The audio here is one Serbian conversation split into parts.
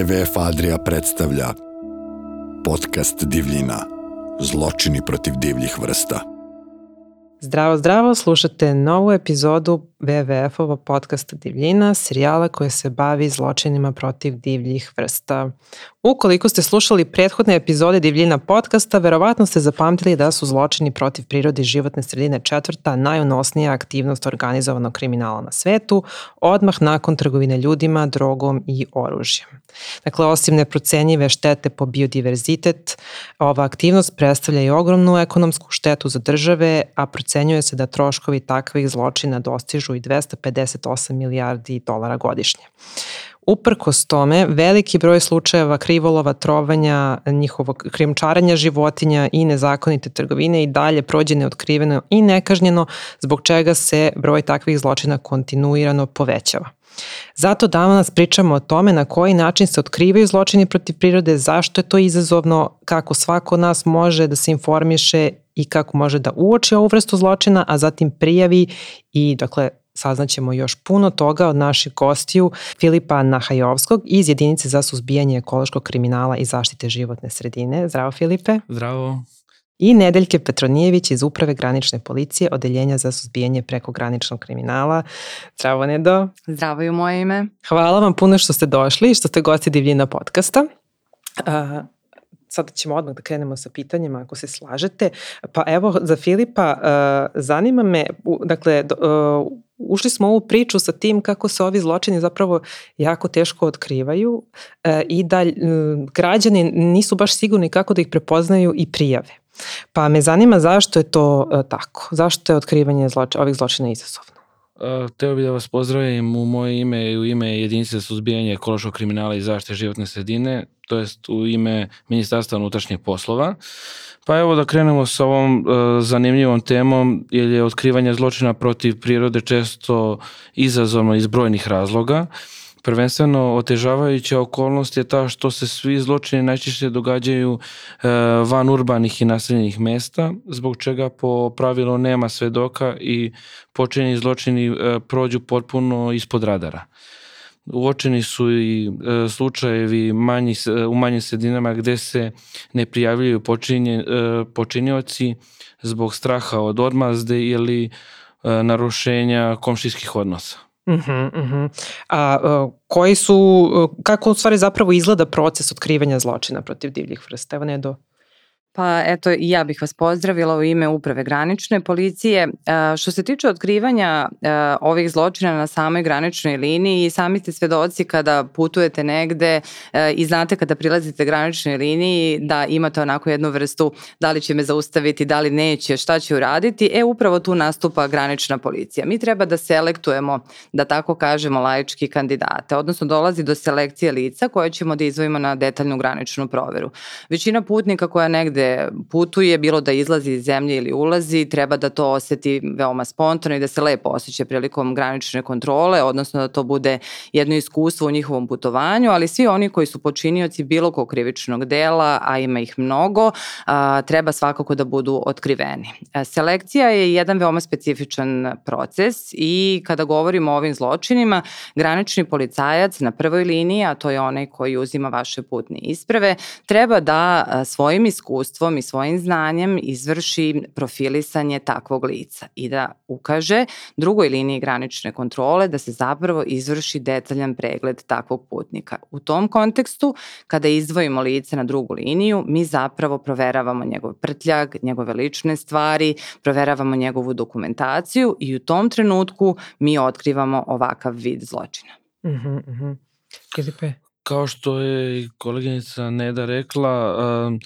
WWF Adria predstavlja podcast Divljina. Zločini protiv divljih vrsta. Zdravo, zdravo, slušate novu epizodu WWF-ova podcasta Divljina, serijala koja se bavi zločinima protiv divljih vrsta. Ukoliko ste slušali prethodne epizode Divljina podcasta, verovatno ste zapamtili da su zločini protiv prirode i životne sredine četvrta najunosnija aktivnost organizovanog kriminala na svetu, odmah nakon trgovine ljudima, drogom i oružjem. Dakle, osim neprocenjive štete po biodiverzitet, ova aktivnost predstavlja i ogromnu ekonomsku štetu za države, a procenjuje se da troškovi takvih zločina dostižu i 258 milijardi dolara godišnje. Uprkos tome, veliki broj slučajeva krivolova, trovanja, njihovog krijumčaranja životinja i nezakonite trgovine i dalje prođe neotkriveno i nekažnjeno, zbog čega se broj takvih zločina kontinuirano povećava. Zato danas pričamo o tome na koji način se otkrivaju zločini protiv prirode, zašto je to izazovno, kako svako od nas može da se informiše i kako može da uoči ovu vrstu zločina, a zatim prijavi i dakle saznaćemo još puno toga od naših gostiju Filipa Nahajovskog iz Jedinice za suzbijanje ekološkog kriminala i zaštite životne sredine. Zdravo Filipe. Zdravo. I Nedeljke Petronijević iz Uprave granične policije, Odeljenja za suzbijanje prekograničnog kriminala. Zdravo Nedo. Zdravo i u moje ime. Hvala vam puno što ste došli i što ste gosti Divljina podcasta. Uh, sada ćemo odmah da krenemo sa pitanjima ako se slažete. Pa evo za Filipa, uh, zanima me, dakle, uh, ušli smo u ovu priču sa tim kako se ovi zločini zapravo jako teško otkrivaju uh, i da građani nisu baš sigurni kako da ih prepoznaju i prijave. Pa me zanima zašto je to tako, zašto je otkrivanje zloč ovih zločina izazovno? Teo bih da vas pozdravim u moje ime i u ime jedinice za suzbijanje ekološkog kriminala i zaštite životne sredine, to jest u ime Ministarstva unutrašnjih poslova. Pa evo da krenemo sa ovom uh, zanimljivom temom, jer je otkrivanje zločina protiv prirode često izazovno iz brojnih razloga. Prvenstveno otežavajuća okolnost je ta što se svi zločini najčešće događaju e, van urbanih i naseljenih mesta, zbog čega po pravilu nema svedoka i počinjeni zločini e, prođu potpuno ispod radara. Uočeni su i e, slučajevi manji, u manjim sredinama gde se ne prijavljaju počinje, počinjoci zbog straha od odmazde ili narušenja komšijskih odnosa. Uh -huh, uh -huh. A uh, koji su, kako u stvari zapravo izgleda proces otkrivanja zločina protiv divljih vrsta? Evo ne do... Pa eto, ja bih vas pozdravila u ime Uprave granične policije. E, što se tiče otkrivanja e, ovih zločina na samoj graničnoj liniji, sami ste svedoci kada putujete negde e, i znate kada prilazite graničnoj liniji da imate onako jednu vrstu da li će me zaustaviti, da li neće, šta će uraditi. E, upravo tu nastupa granična policija. Mi treba da selektujemo, da tako kažemo, laički kandidate, odnosno dolazi do selekcije lica koje ćemo da izvojimo na detaljnu graničnu proveru. Većina putnika koja negde negde putuje, bilo da izlazi iz zemlje ili ulazi, treba da to oseti veoma spontano i da se lepo osjeća prilikom granične kontrole, odnosno da to bude jedno iskustvo u njihovom putovanju, ali svi oni koji su počinioci bilo kog krivičnog dela, a ima ih mnogo, a, treba svakako da budu otkriveni. Selekcija je jedan veoma specifičan proces i kada govorimo o ovim zločinima, granični policajac na prvoj liniji, a to je onaj koji uzima vaše putne isprave, treba da svojim iskustvom iskustvom i svojim znanjem izvrši profilisanje takvog lica i da ukaže drugoj liniji granične kontrole da se zapravo izvrši detaljan pregled takvog putnika. U tom kontekstu, kada izdvojimo lice na drugu liniju, mi zapravo proveravamo njegov prtljag, njegove lične stvari, proveravamo njegovu dokumentaciju i u tom trenutku mi otkrivamo ovakav vid zločina. Mhm, uh -huh, uh -huh. Filipe? Kao što je koleginica Neda rekla, uh,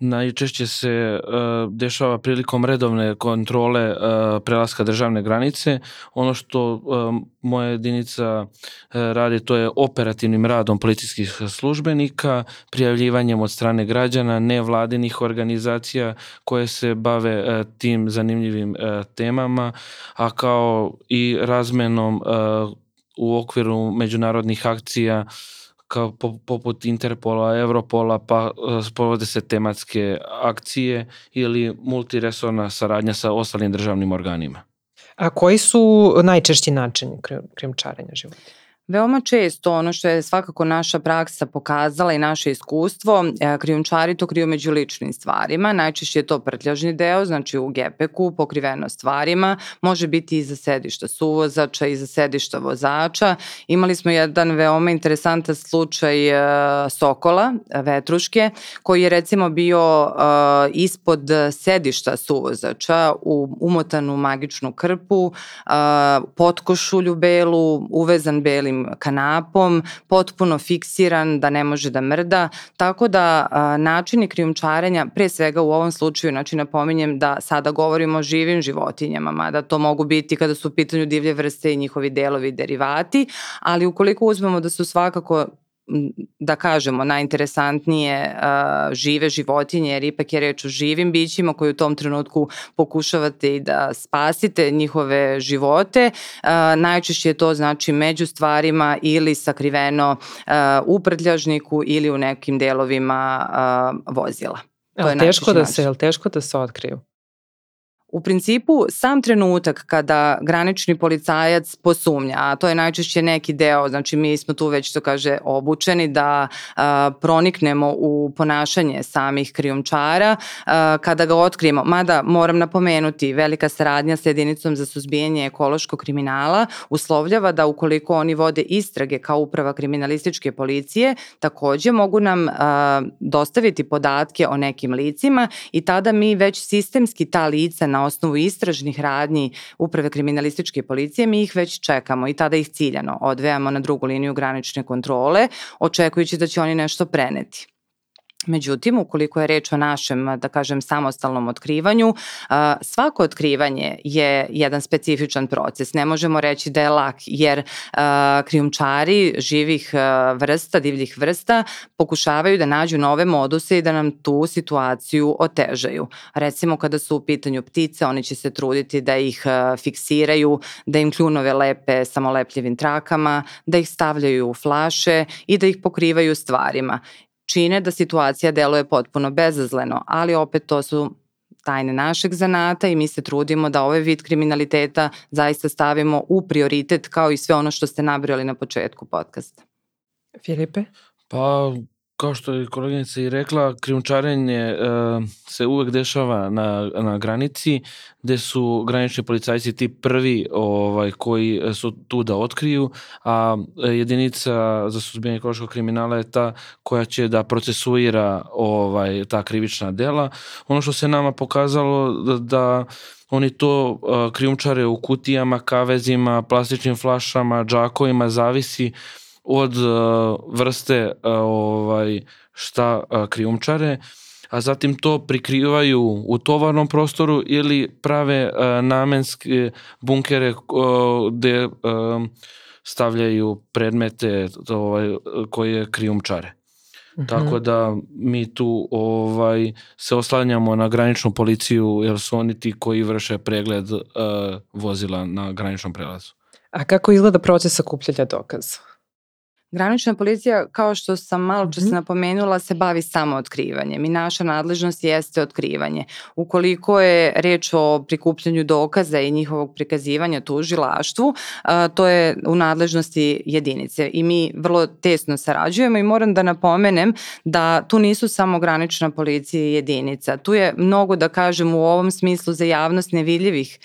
najčešće se uh, dešava prilikom redovne kontrole uh, prelaska državne granice. Ono što uh, moja jedinica radi to je operativnim radom policijskih službenika, prijavljivanjem od strane građana, nevladinih organizacija koje se bave tim zanimljivim temama, a kao i razmenom u okviru međunarodnih akcija uh, kao poput Interpola, Europola, pa e, sprovode se tematske akcije ili multiresorna saradnja sa ostalim državnim organima. A koji su najčešći načini krijumčarenja života? Veoma često ono što je svakako naša praksa pokazala i naše iskustvo, e, krijumčari to kriju među ličnim stvarima, najčešće je to prtljažni deo, znači u gepeku, pokriveno stvarima, može biti iza sedišta suvozača, iza sedišta vozača. Imali smo jedan veoma interesantan slučaj e, Sokola, Vetruške, koji je recimo bio e, ispod sedišta suvozača u umotanu magičnu krpu, potkošulju belu, uvezan belim kanapom, potpuno fiksiran da ne može da mrda, tako da načini krijumčarenja, pre svega u ovom slučaju, znači napominjem da sada govorimo o živim životinjama, mada to mogu biti kada su u pitanju divlje vrste i njihovi delovi derivati, ali ukoliko uzmemo da su svakako da kažemo, najinteresantnije uh, žive životinje, jer ipak je reč o živim bićima koji u tom trenutku pokušavate i da spasite njihove živote. Uh, najčešće je to znači među stvarima ili sakriveno uh, u prtljažniku ili u nekim delovima uh, vozila. To je teško da se, je teško da se otkriju? U principu, sam trenutak kada granični policajac posumnja, a to je najčešće neki deo, znači mi smo tu već, to kaže, obučeni da a, proniknemo u ponašanje samih krijumčara, a, kada ga otkrijemo, mada moram napomenuti, velika saradnja sa jedinicom za suzbijanje ekološkog kriminala uslovljava da ukoliko oni vode istrage kao uprava kriminalističke policije, takođe mogu nam a, dostaviti podatke o nekim licima i tada mi već sistemski ta lica na osnovu istražnih radnji Uprave kriminalističke policije, mi ih već čekamo i tada ih ciljano odvejamo na drugu liniju granične kontrole, očekujući da će oni nešto preneti. Međutim, ukoliko je reč o našem, da kažem, samostalnom otkrivanju, svako otkrivanje je jedan specifičan proces. Ne možemo reći da je lak, jer krijumčari živih vrsta, divljih vrsta, pokušavaju da nađu nove moduse i da nam tu situaciju otežaju. Recimo, kada su u pitanju ptice, oni će se truditi da ih fiksiraju, da im kljunove lepe samolepljivim trakama, da ih stavljaju u flaše i da ih pokrivaju stvarima čine da situacija deluje potpuno bezazleno, ali opet to su tajne našeg zanata i mi se trudimo da ovaj vid kriminaliteta zaista stavimo u prioritet kao i sve ono što ste nabrali na početku podcasta. Filipe? Pa kao što je koleginica i rekla, krijumčarenje uh, se uvek dešava na, na granici, gde su granični policajci ti prvi ovaj, koji su tu da otkriju, a jedinica za suzbijanje ekološkog kriminala je ta koja će da procesuira ovaj, ta krivična dela. Ono što se nama pokazalo da, da oni to uh, krijumčare u kutijama, kavezima, plastičnim flašama, džakovima, zavisi od uh, vrste uh, ovaj šta uh, krijumčare, a zatim to prikrivaju u tovarnom prostoru ili prave uh, namenske bunkere gde uh, stavljaju predmete ovaj, koje krijumčare. Mm -hmm. Tako da mi tu ovaj se oslanjamo na graničnu policiju jer su oni ti koji vrše pregled uh, vozila na graničnom prelazu. A kako izgleda proces sakupljanja dokaza? Granična policija, kao što sam malo čas mm -hmm. napomenula, se bavi samo otkrivanjem i naša nadležnost jeste otkrivanje. Ukoliko je reč o prikupljanju dokaza i njihovog prikazivanja tužilaštvu, to je u nadležnosti jedinice i mi vrlo tesno sarađujemo i moram da napomenem da tu nisu samo granična policija i jedinica. Tu je mnogo, da kažem, u ovom smislu za javnost nevidljivih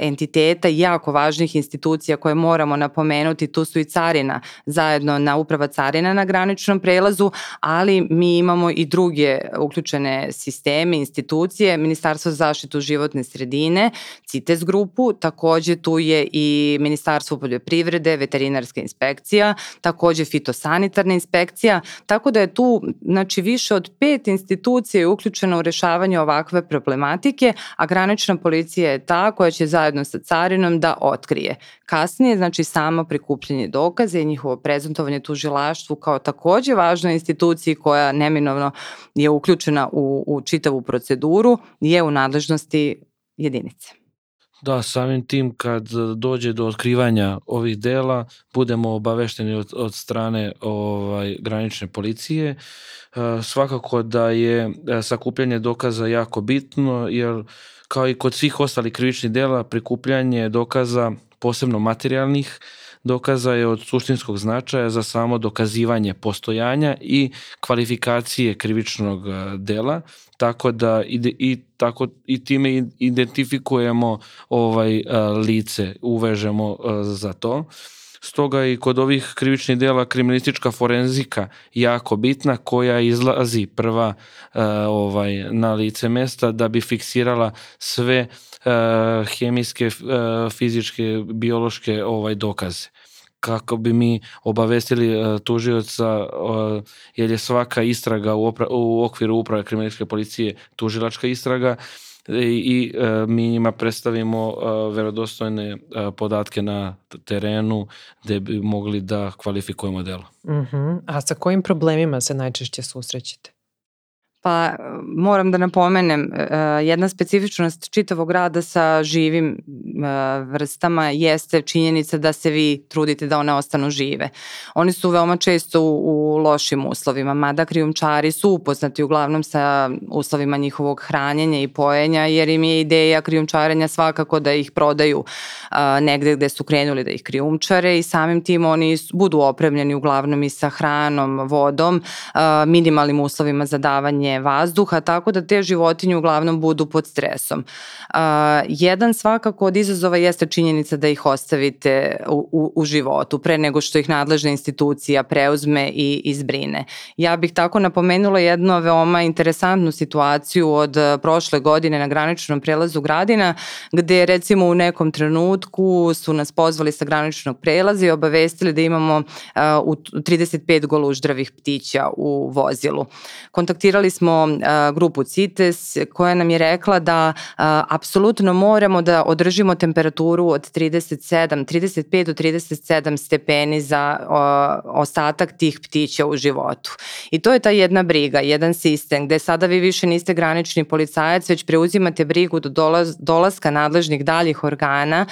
entiteta i jako važnih institucija koje moramo napomenuti. Tu su i carina zajedno na uprava carina na graničnom prelazu, ali mi imamo i druge uključene sisteme, institucije, Ministarstvo za zaštitu životne sredine, CITES grupu, takođe tu je i Ministarstvo poljoprivrede, veterinarska inspekcija, takođe fitosanitarna inspekcija, tako da je tu znači, više od pet institucija uključeno u rešavanje ovakve problematike, a granična policija je ta koja će zajedno sa carinom da otkrije. Kasnije, znači samo prikupljanje dokaze i njihovo prezentovanje tužilaštvu kao takođe važnoj instituciji koja neminovno je uključena u, u čitavu proceduru, je u nadležnosti jedinice. Da, samim tim kad dođe do otkrivanja ovih dela, budemo obavešteni od, od strane ovaj granične policije. E, svakako da je e, sakupljanje dokaza jako bitno, jer kao i kod svih ostalih krivičnih dela, prikupljanje dokaza posebno materijalnih, dokaza je od suštinskog značaja za samo dokazivanje postojanja i kvalifikacije krivičnog e, dela, tako da ide, i tako i time identifikujemo ovaj lice, uvežemo za to. Stoga i kod ovih krivičnih dela kriminalistička forenzika jako bitna koja izlazi prva ovaj na lice mesta da bi fiksirala sve hemijske, fizičke, biološke ovaj dokaze kako bi mi obavestili uh, tužioca uh, jer je svaka istraga u, opra, u okviru uprave kriminalističke policije tužilačka istraga i e, mi njima predstavimo e, verodostojne e, podatke na terenu gde bi mogli da kvalifikujemo delo. Uh mhm. -huh. A sa kojim problemima se najčešće susrećete? Pa moram da napomenem, e, jedna specifičnost čitavog rada sa živim e, vrstama jeste činjenica da se vi trudite da one ostanu žive. Oni su veoma često u, u lošim uslovima, mada krijumčari su upoznati uglavnom sa uslovima njihovog hranjenja i pojenja, jer im je ideja krijumčarenja svakako da ih prodaju negde gde su krenuli da ih krijumčare i samim tim oni budu opremljeni uglavnom i sa hranom, vodom, minimalnim uslovima za davanje vazduha, tako da te životinje uglavnom budu pod stresom. Uh, jedan svakako od izazova jeste činjenica da ih ostavite u, u, u životu pre nego što ih nadležna institucija preuzme i izbrine. Ja bih tako napomenula jednu veoma interesantnu situaciju od prošle godine na graničnom prelazu Gradina, gde recimo u nekom trenutku su nas pozvali sa graničnog prelaza i obavestili da imamo uh, u 35 goluždravih ptića u vozilu. Kontaktirali smo smo grupu CITES koja nam je rekla da apsolutno moramo da održimo temperaturu od 37, 35 do 37 stepeni za ostatak tih ptića u životu. I to je ta jedna briga, jedan sistem gde sada vi više niste granični policajac, već preuzimate brigu do dolaz, dolaska nadležnih daljih organa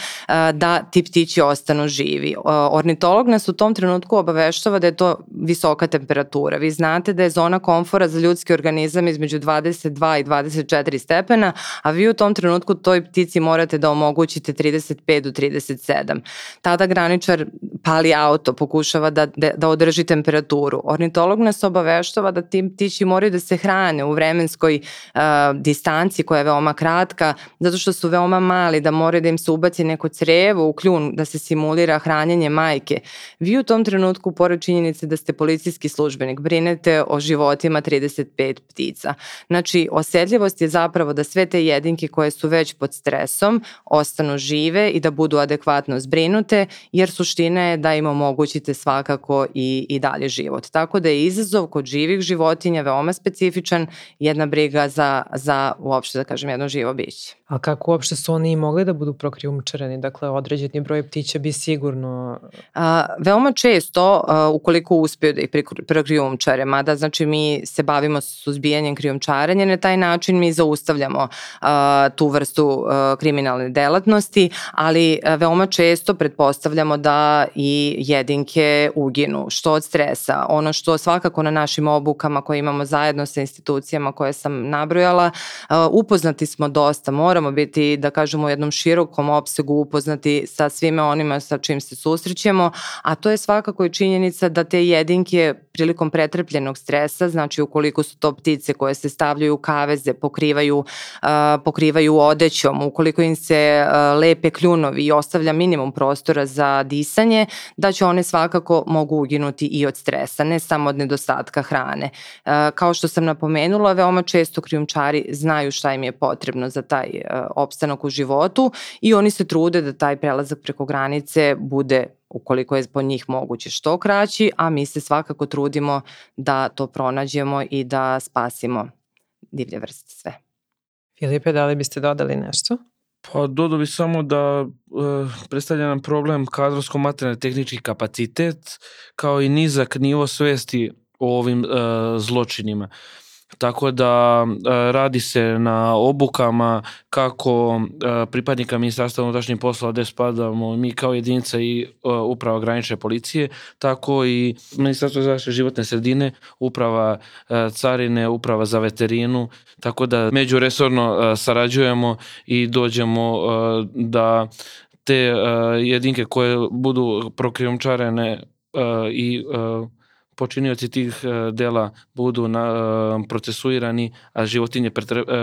da ti ptići ostanu živi. Ornitolog nas u tom trenutku obaveštava da je to visoka temperatura. Vi znate da je zona komfora za ljudski organizam organizam između 22 i 24 stepena, a vi u tom trenutku toj ptici morate da omogućite 35 do 37. Tada graničar pali auto, pokušava da, da, da održi temperaturu. Ornitolog nas obaveštava da ti ptići moraju da se hrane u vremenskoj uh, distanci koja je veoma kratka, zato što su veoma mali, da moraju da im se ubaci neko crevo u kljun, da se simulira hranjenje majke. Vi u tom trenutku, pored činjenice da ste policijski službenik, brinete o životima 35 ptica. Znači, osedljivost je zapravo da sve te jedinke koje su već pod stresom ostanu žive i da budu adekvatno zbrinute, jer suština je da im omogućite svakako i, i dalje život. Tako da je izazov kod živih životinja veoma specifičan, jedna briga za, za uopšte da kažem jedno živo biće. A kako uopšte su oni mogli da budu prokrijumčareni? Dakle, određeni broj ptića bi sigurno... A, veoma često, a, ukoliko uspeju da ih prokrijumčare, mada znači mi se bavimo suzbijanjem krijumčarenja, na taj način mi zaustavljamo tu vrstu kriminalne delatnosti, ali veoma često pretpostavljamo da i jedinke uginu, što od stresa. Ono što svakako na našim obukama koje imamo zajedno sa institucijama koje sam nabrojala, upoznati smo dosta, moramo biti, da kažemo, u jednom širokom opsegu upoznati sa svime onima sa čim se susrećemo, a to je svakako i činjenica da te jedinke prilikom pretrpljenog stresa, znači ukoliko su to ptice koje se stavljaju u kaveze, pokrivaju, pokrivaju odećom, ukoliko im se lepe kljunovi i ostavlja minimum prostora za disanje, da će one svakako mogu uginuti i od stresa, ne samo od nedostatka hrane. Kao što sam napomenula, veoma često krijumčari znaju šta im je potrebno za taj opstanak u životu i oni se trude da taj prelazak preko granice bude ukoliko je po njih moguće što kraći, a mi se svakako trudimo da to pronađemo i da spasimo divlje vrste sve. Filipe, da li biste dodali nešto? Pa dodao bi samo da e, predstavlja nam problem kadrovsko materijalni tehnički kapacitet kao i nizak nivo svesti o ovim e, zločinima. Tako da e, radi se na obukama kako e, pripadnika ministarstva unutrašnjih poslova gde spadamo mi kao jedinica i e, uprava granične policije, tako i ministarstvo zaštite životne sredine, uprava carine, uprava za veterinu, tako da međuresorno sarađujemo i dođemo da te jedinke koje budu prokrijumčarene i uh, počinioci tih dela budu na, procesuirani, a životinje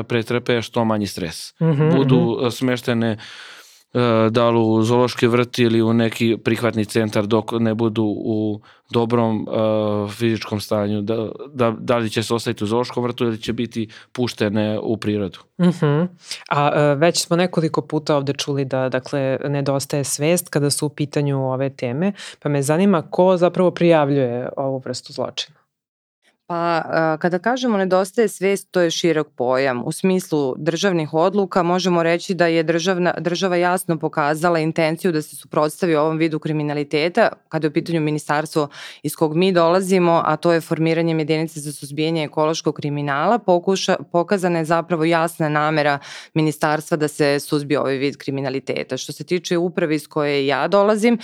pretrpe što manji stres. Mm -hmm. Budu smeštene E, da li u zoološki vrt ili u neki prihvatni centar dok ne budu u dobrom uh, fizičkom stanju, da, da, da li će se ostaviti u zoološkom vrtu ili će biti puštene u prirodu. Uh mhm. -huh. A uh, već smo nekoliko puta ovde čuli da dakle, nedostaje svest kada su u pitanju ove teme, pa me zanima ko zapravo prijavljuje ovu vrstu zločina? Pa kada kažemo nedostaje svest, to je širok pojam. U smislu državnih odluka možemo reći da je državna, država jasno pokazala intenciju da se suprotstavi ovom vidu kriminaliteta kada je u pitanju ministarstvo iz kog mi dolazimo, a to je formiranjem jedinice za suzbijanje ekološkog kriminala. Pokuša, pokazana je zapravo jasna namera ministarstva da se suzbije ovaj vid kriminaliteta. Što se tiče uprave iz koje ja dolazim,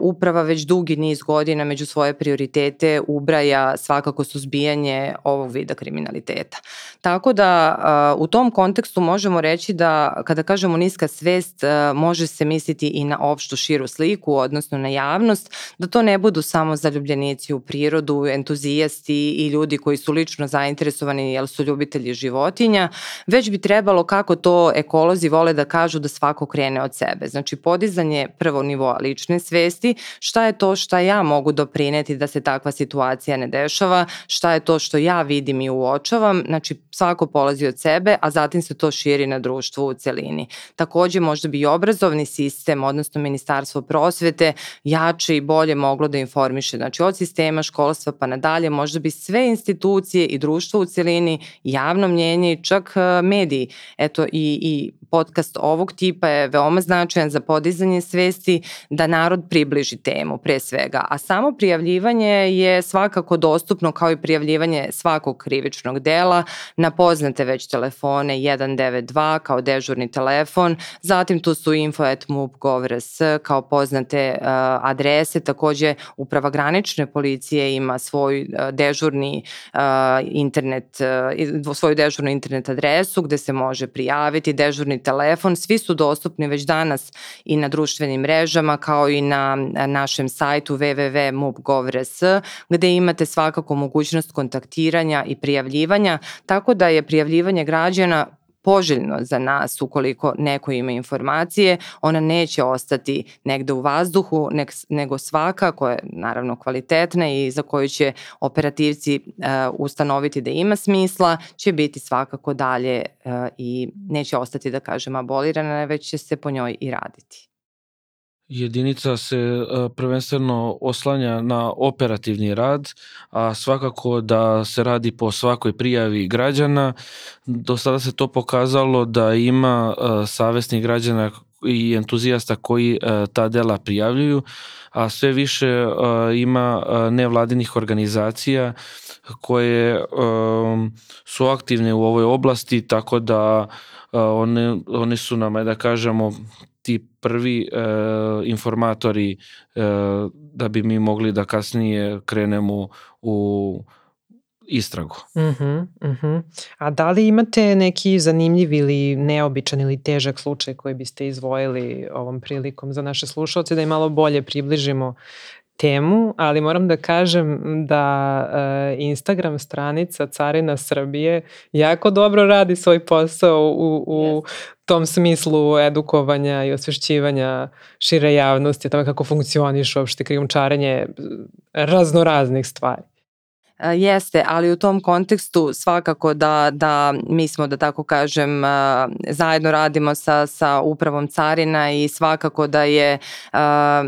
uprava već dugi niz godina među svoje prioritete ubraja svakako suzbijanje ovog vida kriminaliteta. Tako da u tom kontekstu možemo reći da kada kažemo niska svest može se misliti i na opštu širu sliku, odnosno na javnost, da to ne budu samo zaljubljenici u prirodu, entuzijasti i ljudi koji su lično zainteresovani jer su ljubitelji životinja, već bi trebalo kako to ekolozi vole da kažu da svako krene od sebe. Znači podizanje prvo nivoa lične svesti, šta je to šta ja mogu doprineti da se takva situacija ne dešava, šta je to što ja vidim i uočavam, znači svako polazi od sebe, a zatim se to širi na društvu u celini. Takođe možda bi i obrazovni sistem, odnosno Ministarstvo prosvete, jače i bolje moglo da informiše, znači od sistema školstva pa nadalje, možda bi sve institucije i društvo u celini, javno mnjenje i čak e, mediji, eto i, i podcast ovog tipa je veoma značajan za podizanje svesti da narod približi temu pre svega, a samo prijavljivanje je svakako dostupno kao i prijavljivanje svakog krivičnog dela na poznate već telefone 192 kao dežurni telefon, zatim tu su info.mup.gov.rs kao poznate uh, adrese, takođe uprava granične policije ima svoj uh, dežurni uh, internet, uh, svoju dežurnu internet adresu gde se može prijaviti, dežurni telefon, svi su dostupni već danas i na društvenim mrežama kao i na našem sajtu www.mup.gov.rs gde imate svakako mogućnost kontaktiranja i prijavljivanja, tako da je prijavljivanje građana poželjno za nas ukoliko neko ima informacije, ona neće ostati negde u vazduhu, nego svaka koja je naravno kvalitetna i za koju će operativci uh, ustanoviti da ima smisla, će biti svakako dalje uh, i neće ostati da kažem abolirana, već će se po njoj i raditi. Jedinica se e, prvenstveno oslanja na operativni rad, a svakako da se radi po svakoj prijavi građana. Do sada se to pokazalo da ima e, savesnih građana i entuzijasta koji e, ta dela prijavljuju, a sve više ima nevladinih organizacija koje su aktivne u ovoj oblasti, tako da one, one su nam, da kažemo, ti prvi e, informatori e, da bi mi mogli da kasnije krenemo u istragu. Uh -huh, uh -huh. A da li imate neki zanimljiv ili neobičan ili težak slučaj koji biste izvojili ovom prilikom za naše slušalce da im malo bolje približimo temu, ali moram da kažem da uh, Instagram stranica Carina Srbije jako dobro radi svoj posao u, u yes. tom smislu edukovanja i osvešćivanja šire javnosti tome kako funkcioniš uopšte krijumčarenje raznoraznih stvari. Jeste, ali u tom kontekstu svakako da, da mi smo, da tako kažem, zajedno radimo sa, sa upravom carina i svakako da je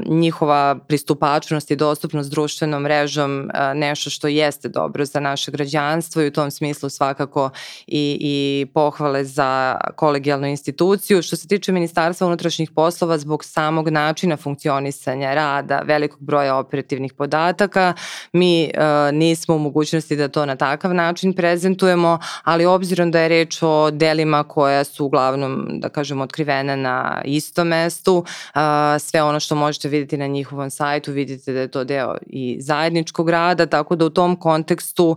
njihova pristupačnost i dostupnost društvenom mrežom nešto što jeste dobro za naše građanstvo i u tom smislu svakako i, i pohvale za kolegijalnu instituciju. Što se tiče Ministarstva unutrašnjih poslova, zbog samog načina funkcionisanja rada, velikog broja operativnih podataka, mi nismo mogućnosti da to na takav način prezentujemo, ali obzirom da je reč o delima koja su uglavnom, da kažem, otkrivene na istom mestu, sve ono što možete videti na njihovom sajtu, vidite da je to deo i zajedničkog rada, tako da u tom kontekstu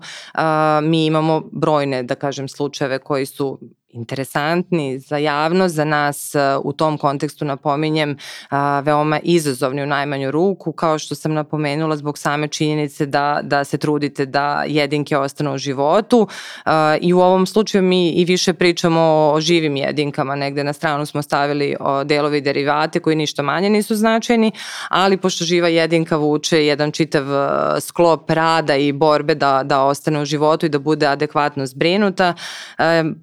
mi imamo brojne, da kažem, slučajeve koji su interesantni za javnost, za nas uh, u tom kontekstu napominjem uh, veoma izazovni u najmanju ruku, kao što sam napomenula zbog same činjenice da, da se trudite da jedinke ostanu u životu uh, i u ovom slučaju mi i više pričamo o živim jedinkama, negde na stranu smo stavili delovi derivate koji ništa manje nisu značajni, ali pošto živa jedinka vuče jedan čitav sklop rada i borbe da, da ostane u životu i da bude adekvatno zbrinuta,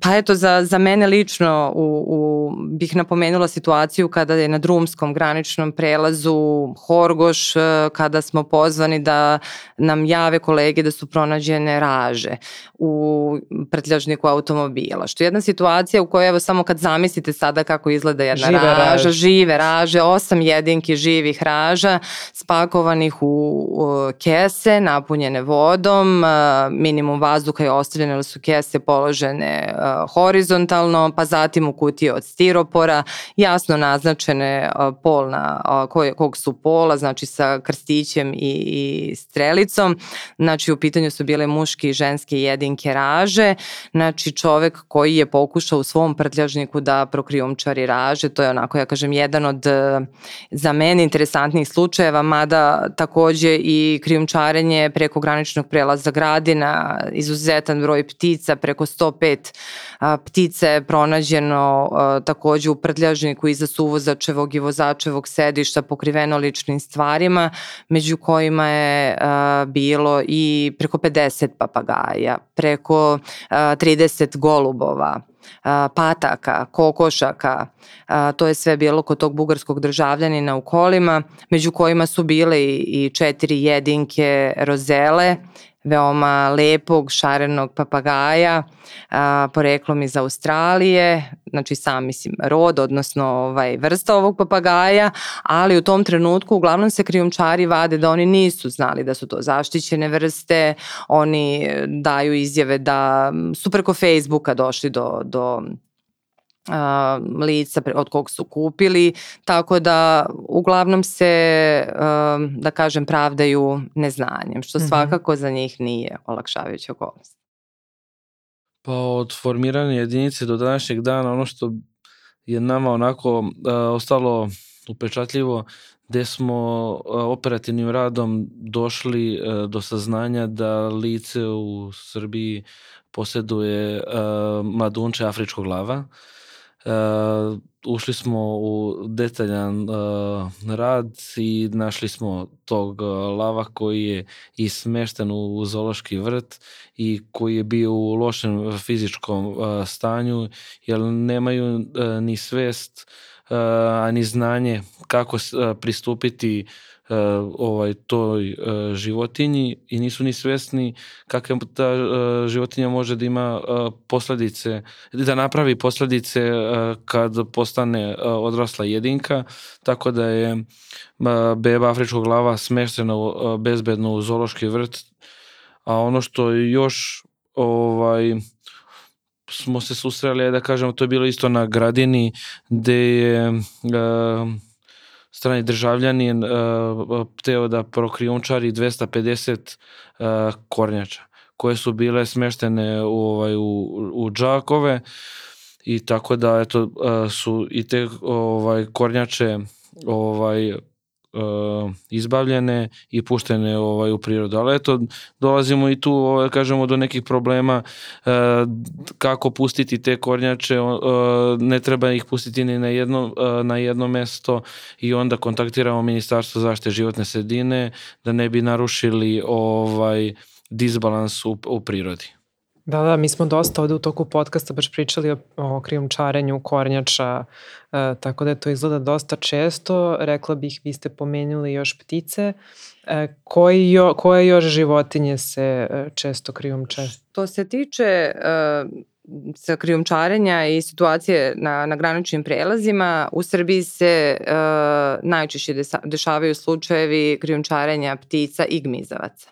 pa eto za za, mene lično u, u, bih napomenula situaciju kada je na drumskom graničnom prelazu Horgoš, e, kada smo pozvani da nam jave kolege da su pronađene raže u pretljažniku automobila. Što je jedna situacija u kojoj evo samo kad zamislite sada kako izgleda jedna žive raža, raže. žive raže, osam jedinki živih raža spakovanih u, u kese napunjene vodom, e, minimum vazduha je ostavljeno su kese položene uh, horizontalno, pa zatim u kutije od stiropora, jasno naznačene polna, kog su pola, znači sa krstićem i, i strelicom. Znači u pitanju su bile muški i ženske jedinke raže. Znači čovek koji je pokušao u svom prtljažniku da prokrijumčari raže, to je onako, ja kažem, jedan od za mene interesantnih slučajeva, mada takođe i krijumčarenje preko graničnog prelaza Gradina, izuzetan broj ptica, preko 105 ptica je pronađeno takođe u prtljažniku iza suvozačevog i vozačevog sedišta pokriveno ličnim stvarima, među kojima je bilo i preko 50 papagaja, preko 30 golubova, pataka, kokošaka, to je sve bilo kod tog bugarskog državljanina u kolima, među kojima su bile i četiri jedinke rozele, veoma lepog šarenog papagaja, a, poreklom iz Australije, znači sam mislim rod, odnosno ovaj, vrsta ovog papagaja, ali u tom trenutku uglavnom se krijumčari vade da oni nisu znali da su to zaštićene vrste, oni daju izjave da su preko Facebooka došli do, do lica od kog su kupili, tako da uglavnom se, da kažem, pravdaju neznanjem, što mm -hmm. svakako za njih nije olakšavajuća okolnost. Pa od formiranja jedinice do današnjeg dana ono što je nama onako a, ostalo upečatljivo gde smo operativnim radom došli do saznanja da lice u Srbiji poseduje mladunče afričkog lava. Uh, ušli smo u detaljan uh, rad i našli smo tog uh, lava koji je i smešten u zoološki vrt i koji je bio u lošem fizičkom uh, stanju jer nemaju uh, ni svest uh, ani znanje kako uh, pristupiti uh, uh, ovaj toj uh, životinji i nisu ni svesni kakve ta uh, životinja može da ima posledice, da napravi posledice kad postane odrasla jedinka, tako da je beba afričkog glava smeštena bezbedno u zološki vrt, a ono što još ovaj smo se susreli, da kažemo, to je bilo isto na Gradini, gde je uh, strani državljanin uh, hteo da prokrijumčari 250 uh, kornjača koje su bile smeštene u, ovaj, u, u džakove i tako da eto uh, su i te ovaj kornjače ovaj uh, izbavljene i puštene ovaj u prirodu. Ali eto dolazimo i tu ovaj kažemo do nekih problema uh, kako pustiti te kornjače, uh, ne treba ih pustiti ni na jedno uh, na jedno mesto i onda kontaktiramo ministarstvo zaštite životne sredine da ne bi narušili ovaj disbalans u, u prirodi. Da, da, mi smo dosta ovde u toku podcasta baš pričali o, o krijumčarenju kornjača, e, tako da to izgleda dosta često. Rekla bih, vi ste pomenuli još ptice. E, koji jo, koje još životinje se e, često krijumče? Što se tiče e, sa krijumčarenja i situacije na, na graničnim prelazima, u Srbiji se e, najčešće dešavaju slučajevi krijumčarenja ptica i gmizavaca.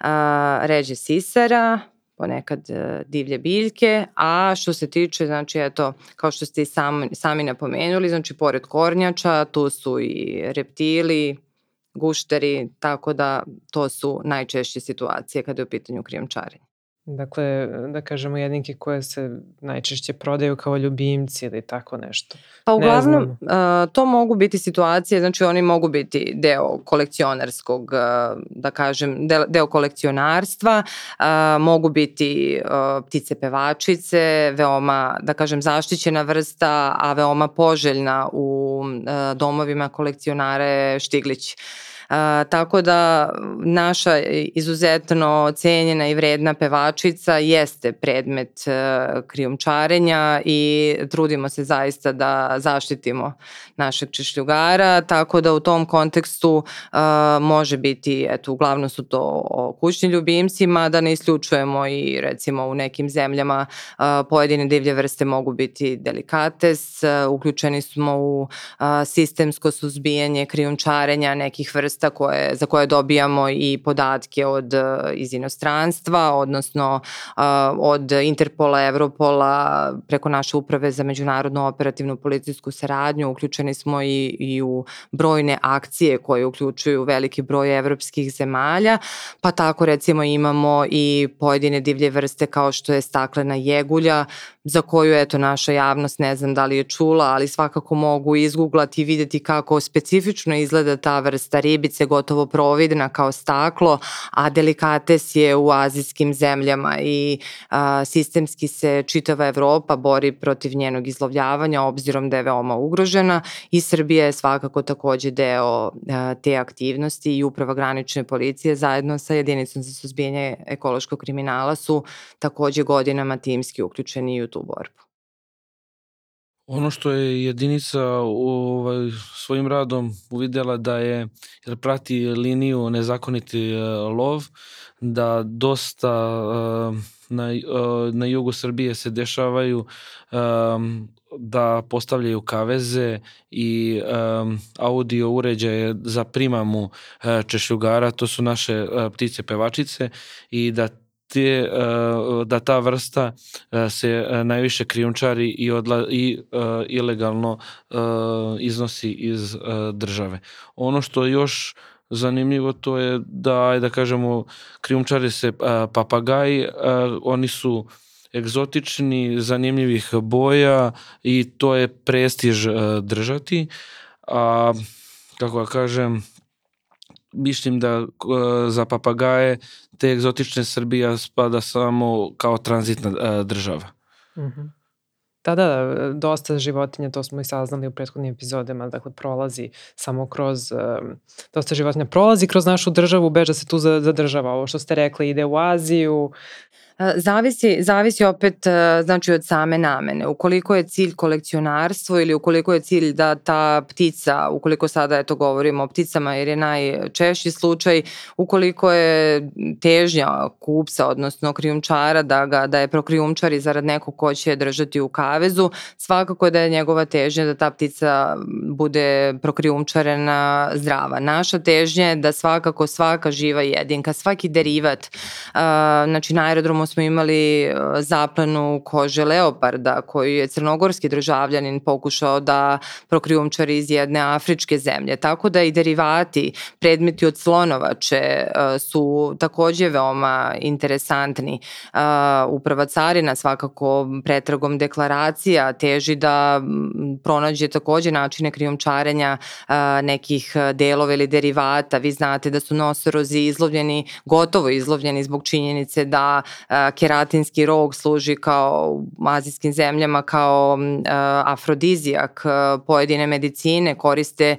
A, ređe sisara, ponekad e, divlje biljke, a što se tiče, znači eto, kao što ste i sami, sami napomenuli, znači pored kornjača, tu su i reptili, gušteri, tako da to su najčešće situacije kada je u pitanju krijumčarenje. Dakle, da kažemo jedinke koje se najčešće prodaju kao ljubimci ili tako nešto. Pa uglavnom, uh, to mogu biti situacije, znači oni mogu biti deo kolekcionarskog, da kažem, deo, kolekcionarstva, mogu biti ptice pevačice, veoma, da kažem, zaštićena vrsta, a veoma poželjna u domovima kolekcionare Štiglić. A, tako da naša izuzetno cenjena i vredna pevačica jeste predmet e, krijumčarenja i trudimo se zaista da zaštitimo našeg češljugara, tako da u tom kontekstu a, može biti, eto, uglavnom su to kućni ljubimci, da ne isključujemo i recimo u nekim zemljama a, pojedine divlje vrste mogu biti delikates, a, uključeni smo u a, sistemsko suzbijanje krijumčarenja nekih vrsta vrsta koje, za koje dobijamo i podatke od, e, iz inostranstva, odnosno uh, od Interpola, Evropola, preko naše uprave za međunarodnu operativnu policijsku saradnju. Uključeni smo i, i u brojne akcije koje uključuju veliki broj evropskih zemalja, pa tako recimo imamo i pojedine divlje vrste kao što je staklena jegulja, za koju eto naša javnost ne znam da li je čula, ali svakako mogu izguglati i videti kako specifično izgleda ta vrsta ribice, gotovo providna kao staklo, a delikates je u azijskim zemljama i a, sistemski se čitava Evropa bori protiv njenog izlovljavanja obzirom da je veoma ugrožena i Srbija je svakako takođe deo a, te aktivnosti i uprava granične policije zajedno sa jedinicom za suzbijanje ekološkog kriminala su takođe godinama timski uključeni i u tu borbu. Ono što je jedinica ovaj, svojim radom uvidela da je, jer prati liniju nezakoniti e, lov, da dosta e, na, e, na jugu Srbije se dešavaju da postavljaju kaveze i um, audio uređaje za primamu uh, češljugara, to su naše uh, ptice pevačice i da te, da ta vrsta uh, se uh, najviše krijumčari i, odla, i ilegalno iznosi iz države. Ono što još zanimljivo to je da, da kažemo, krijumčari se papagaji, oni su egzotični, zanimljivih boja i to je prestiž držati. A, kako ja kažem, mislim da za papagaje te egzotične Srbija spada samo kao tranzitna uh, država. Mm -hmm. Da, da, da, dosta životinja, to smo i saznali u prethodnim epizodama, dakle prolazi samo kroz, um, dosta životinja prolazi kroz našu državu, beža se tu zadržava. Ovo što ste rekli ide u Aziju, Zavisi, zavisi opet e, znači od same namene. Ukoliko je cilj kolekcionarstvo ili ukoliko je cilj da ta ptica, ukoliko sada eto govorimo o pticama jer je najčešći slučaj, ukoliko je težnja kupca, odnosno krijumčara da, ga, da je prokrijumčari zarad nekog ko će držati u kavezu, svakako da je njegova težnja da ta ptica bude prokrijumčarena zdrava. Naša težnja je da svakako svaka živa jedinka, svaki derivat, znači na aerodromu tamo smo imali e, zaplanu kože leoparda koji je crnogorski državljanin pokušao da prokrijumčari iz jedne afričke zemlje. Tako da i derivati, predmeti od slonovače e, su takođe veoma interesantni. E, uprava carina svakako pretragom deklaracija teži da pronađe takođe načine krijumčarenja nekih delova ili derivata. Vi znate da su nosorozi izlovljeni, gotovo izlovljeni zbog činjenice da keratinski rog služi kao u azijskim zemljama kao afrodizijak. Pojedine medicine koriste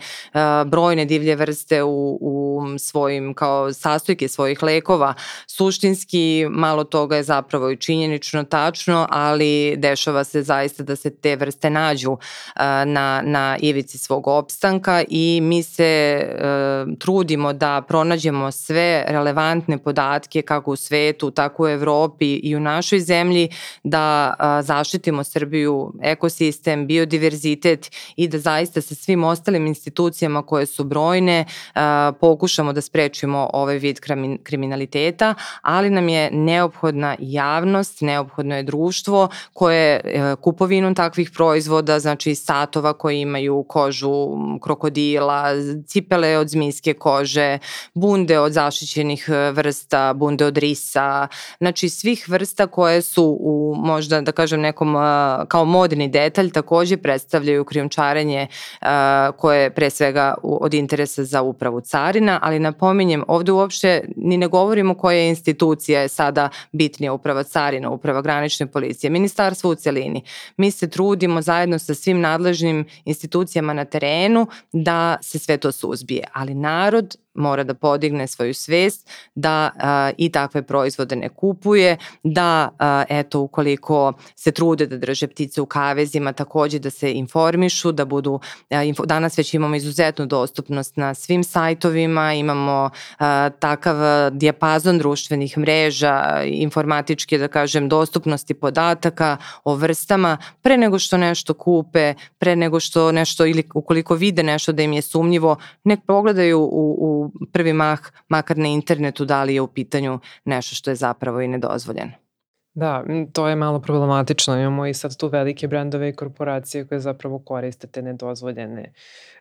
brojne divlje vrste u, u svojim kao sastojke svojih lekova. Suštinski malo toga je zapravo i činjenično tačno, ali dešava se zaista da se te vrste nađu na, na ivici svog opstanka i mi se trudimo da pronađemo sve relevantne podatke kako u svetu, tako u Evropi Evropi i u našoj zemlji da zaštitimo Srbiju, ekosistem, biodiverzitet i da zaista sa svim ostalim institucijama koje su brojne pokušamo da sprečimo ovaj vid kriminaliteta, ali nam je neophodna javnost, neophodno je društvo koje e, kupovinom takvih proizvoda, znači satova koji imaju kožu krokodila, cipele od zmijske kože, bunde od zaštićenih e, vrsta, bunde od risa, znači svih vrsta koje su u možda da kažem nekom kao modni detalj takođe predstavljaju krijumčarenje koje je pre svega od interesa za upravu carina, ali napominjem ovde uopšte ni ne govorimo koja institucija je sada bitnija uprava carina, uprava granične policije, ministarstvo u celini. Mi se trudimo zajedno sa svim nadležnim institucijama na terenu da se sve to suzbije, ali narod mora da podigne svoju svest da a, i takve proizvode ne kupuje, da a, eto ukoliko se trude da drže ptice u kavezima takođe da se informišu, da budu a, info, danas već imamo izuzetnu dostupnost na svim sajtovima, imamo a, takav dijapazon društvenih mreža, informatičke da kažem dostupnosti podataka o vrstama pre nego što nešto kupe, pre nego što nešto ili ukoliko vide nešto da im je sumnjivo, nek pogledaju u, u prvi mah, makar na internetu, da li je u pitanju nešto što je zapravo i nedozvoljeno. Da, to je malo problematično. Imamo i sad tu velike brendove i korporacije koje zapravo koriste te nedozvoljene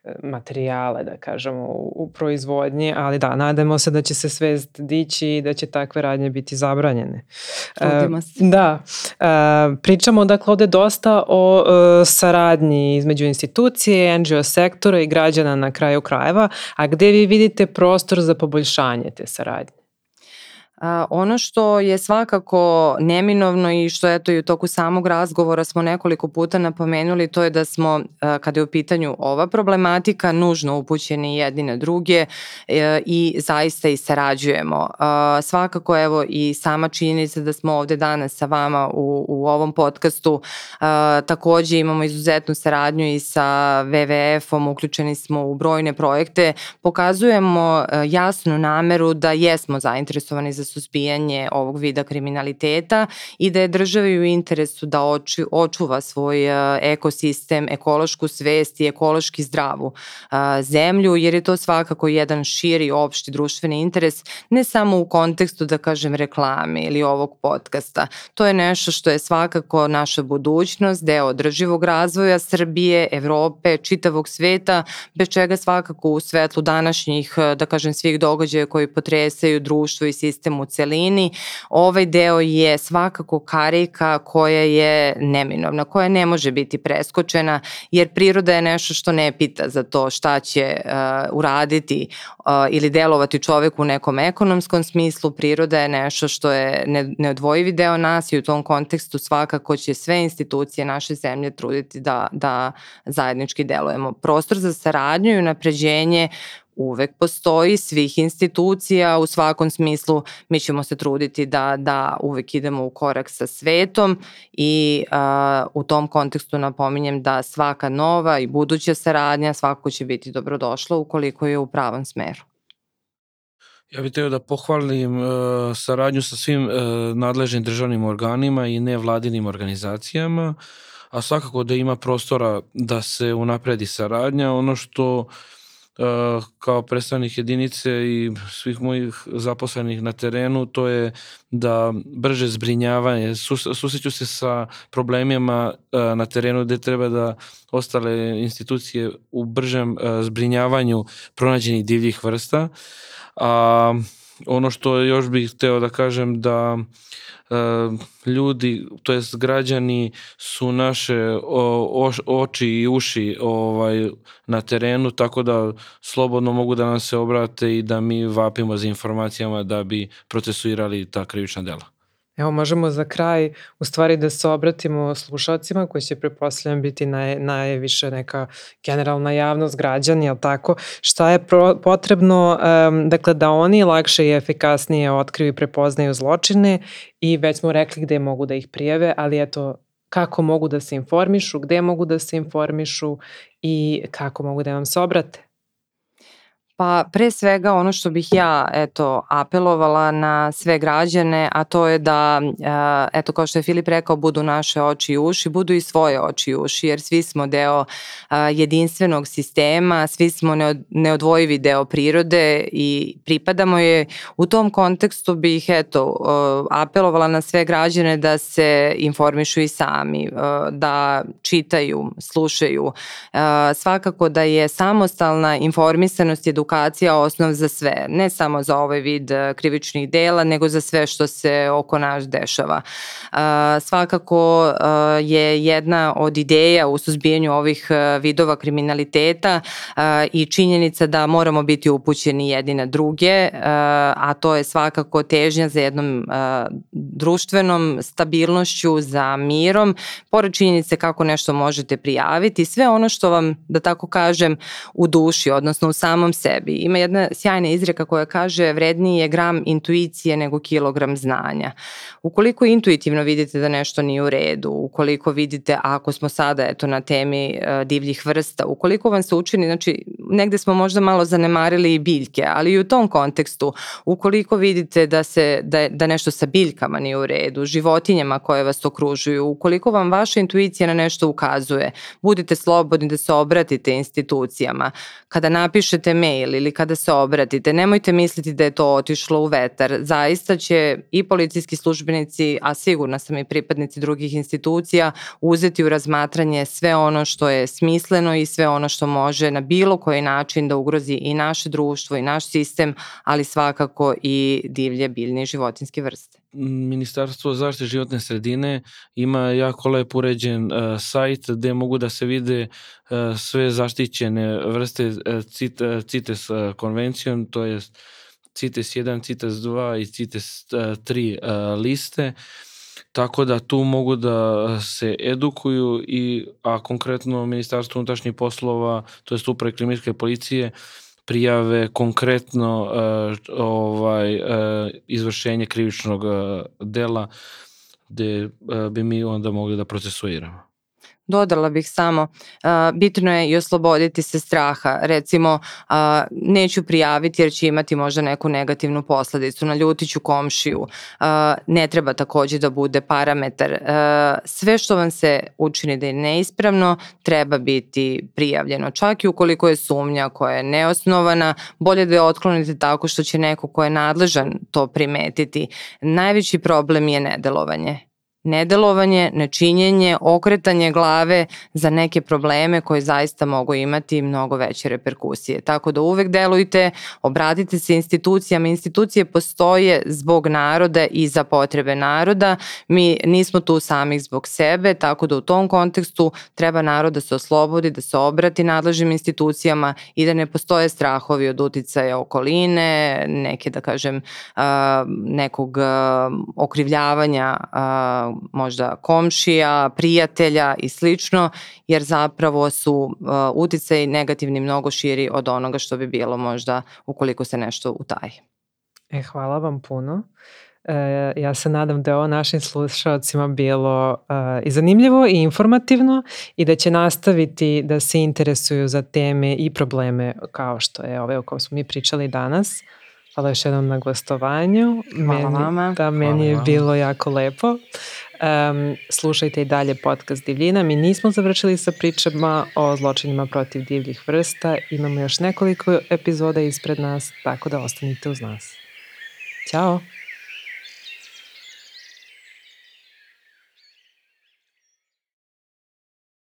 e, materijale, da kažemo, u, u proizvodnji, ali da, nadamo se da će se svest dići i da će takve radnje biti zabranjene. Trudimo se. E, da, e, pričamo dakle ovde dosta o e, saradnji između institucije, NGO sektora i građana na kraju krajeva, a gde vi vidite prostor za poboljšanje te saradnje? Ono što je svakako neminovno i što eto i u toku samog razgovora smo nekoliko puta napomenuli to je da smo kada je u pitanju ova problematika nužno upućeni jedni na druge e, i zaista i sarađujemo. Svakako evo i sama činjenica da smo ovde danas sa vama u, u ovom podcastu takođe imamo izuzetnu saradnju i sa WWF-om, uključeni smo u brojne projekte, pokazujemo a, jasnu nameru da jesmo zainteresovani za suzbijanje ovog vida kriminaliteta i da je državi u interesu da oču, očuva svoj e, ekosistem, ekološku svest i ekološki zdravu a, zemlju, jer je to svakako jedan širi opšti društveni interes, ne samo u kontekstu, da kažem, reklame ili ovog podcasta. To je nešto što je svakako naša budućnost, deo održivog razvoja Srbije, Evrope, čitavog sveta, bez čega svakako u svetlu današnjih, da kažem, svih događaja koji potresaju društvo i sistem sistem u celini, ovaj deo je svakako karika koja je neminovna, koja ne može biti preskočena, jer priroda je nešto što ne pita za to šta će uh, uraditi uh, ili delovati čovek u nekom ekonomskom smislu, priroda je nešto što je ne, neodvojivi deo nas i u tom kontekstu svakako će sve institucije naše zemlje truditi da, da zajednički delujemo. Prostor za saradnju i napređenje uvek postoji svih institucija u svakom smislu mi ćemo se truditi da, da uvek idemo u korak sa svetom i a, u tom kontekstu napominjem da svaka nova i buduća saradnja svakako će biti dobrodošla ukoliko je u pravom smeru. Ja bih teo da pohvalim uh, saradnju sa svim uh, nadležnim državnim organima i nevladinim organizacijama, a svakako da ima prostora da se unapredi saradnja. Ono što uh, kao predstavnik jedinice i svih mojih zaposlenih na terenu, to je da brže zbrinjavanje, susreću se sa problemima na terenu gde treba da ostale institucije u bržem zbrinjavanju pronađenih divljih vrsta. A ono što još bih hteo da kažem da uh, ljudi, to jest građani su naše o, o, oči i uši ovaj, na terenu, tako da slobodno mogu da nam se obrate i da mi vapimo za informacijama da bi procesuirali ta krivična dela. Evo, možemo za kraj u stvari da se obratimo slušalcima koji će preposledam biti naj, najviše neka generalna javnost građani, ali tako, šta je pro, potrebno, um, dakle, da oni lakše i efikasnije otkriju i prepoznaju zločine i već smo rekli gde mogu da ih prijeve, ali eto, kako mogu da se informišu, gde mogu da se informišu i kako mogu da vam se obrate. Pa pre svega ono što bih ja eto apelovala na sve građane, a to je da eto kao što je Filip rekao budu naše oči i uši, budu i svoje oči i uši jer svi smo deo jedinstvenog sistema, svi smo neodvojivi deo prirode i pripadamo je. U tom kontekstu bih eto apelovala na sve građane da se informišu i sami, da čitaju, slušaju. Svakako da je samostalna informisanost i edukacija osnov za sve, ne samo za ovaj vid e, krivičnih dela, nego za sve što se oko nas dešava. Svakako je jedna od ideja u suzbijanju ovih vidova kriminaliteta i činjenica da moramo biti upućeni jedni na druge, a to je svakako težnja za jednom društvenom stabilnošću, za mirom, pored činjenice kako nešto možete prijaviti, sve ono što vam, da tako kažem, u duši, odnosno u samom sebi. Ima jedna sjajna izreka koja kaže vredniji je gram intuicije nego kilogram znanja. Ukoliko intuitivno vidite da nešto nije u redu, ukoliko vidite, ako smo sada eto, na temi uh, divljih vrsta, ukoliko vam se učini, znači negde smo možda malo zanemarili i biljke, ali i u tom kontekstu, ukoliko vidite da, se, da, da nešto sa biljkama nije u redu, životinjama koje vas okružuju, ukoliko vam vaša intuicija na nešto ukazuje, budite slobodni da se obratite institucijama. Kada napišete mail ili kada se obratite, nemojte misliti da je to otišlo u vetar. Zaista će i policijski službenici, a sigurna sam i pripadnici drugih institucija, uzeti u razmatranje sve ono što je smisleno i sve ono što može na bilo koji način da ugrozi i naše društvo i naš sistem, ali svakako i divlje biljne i životinske vrste. Ministarstvo zaštite životne sredine ima jako lep uređen uh, sajt gde mogu da se vide uh, sve zaštićene vrste uh, CITES uh, konvencijom, to je CITES 1, CITES 2 i CITES 3 uh, liste. Tako da tu mogu da se edukuju i a konkretno Ministarstvo unutrašnjih poslova, to je uprave kriminalske policije, uh, prijave konkretno uh, ovaj uh, izvršenje krivičnog uh, dela gde bi mi onda mogli da procesuiramo. Dodala bih samo, bitno je i osloboditi se straha. Recimo, neću prijaviti jer će imati možda neku negativnu posledicu, naljutiću komšiju. Ne treba takođe da bude parametar. Sve što vam se učini da je neispravno, treba biti prijavljeno. Čak i ukoliko je sumnja koja je neosnovana, bolje da je otklonite tako što će neko ko je nadležan to primetiti. Najveći problem je nedelovanje nedelovanje, nečinjenje, okretanje glave za neke probleme koje zaista mogu imati mnogo veće reperkusije. Tako da uvek delujte, obratite se institucijama. Institucije postoje zbog naroda i za potrebe naroda. Mi nismo tu samih zbog sebe, tako da u tom kontekstu treba narod da se oslobodi, da se obrati nadležnim institucijama i da ne postoje strahovi od uticaja okoline, neke da kažem nekog okrivljavanja možda komšija, prijatelja i slično, jer zapravo su uh, uticaj negativni mnogo širi od onoga što bi bilo možda ukoliko se nešto utaji. E, hvala vam puno. E, ja se nadam da je ovo našim slušalcima bilo uh, i zanimljivo i informativno i da će nastaviti da se interesuju za teme i probleme kao što je ove o kojoj smo mi pričali danas. Hvala još jednom na gostovanju. Hvala meni, vama. Da, meni Hvala je vama. bilo jako lepo. Um, slušajte i dalje podcast Divljina. Mi nismo završili sa pričama o zločinima protiv divljih vrsta. Imamo još nekoliko epizoda ispred nas, tako da ostanite uz nas. Ćao!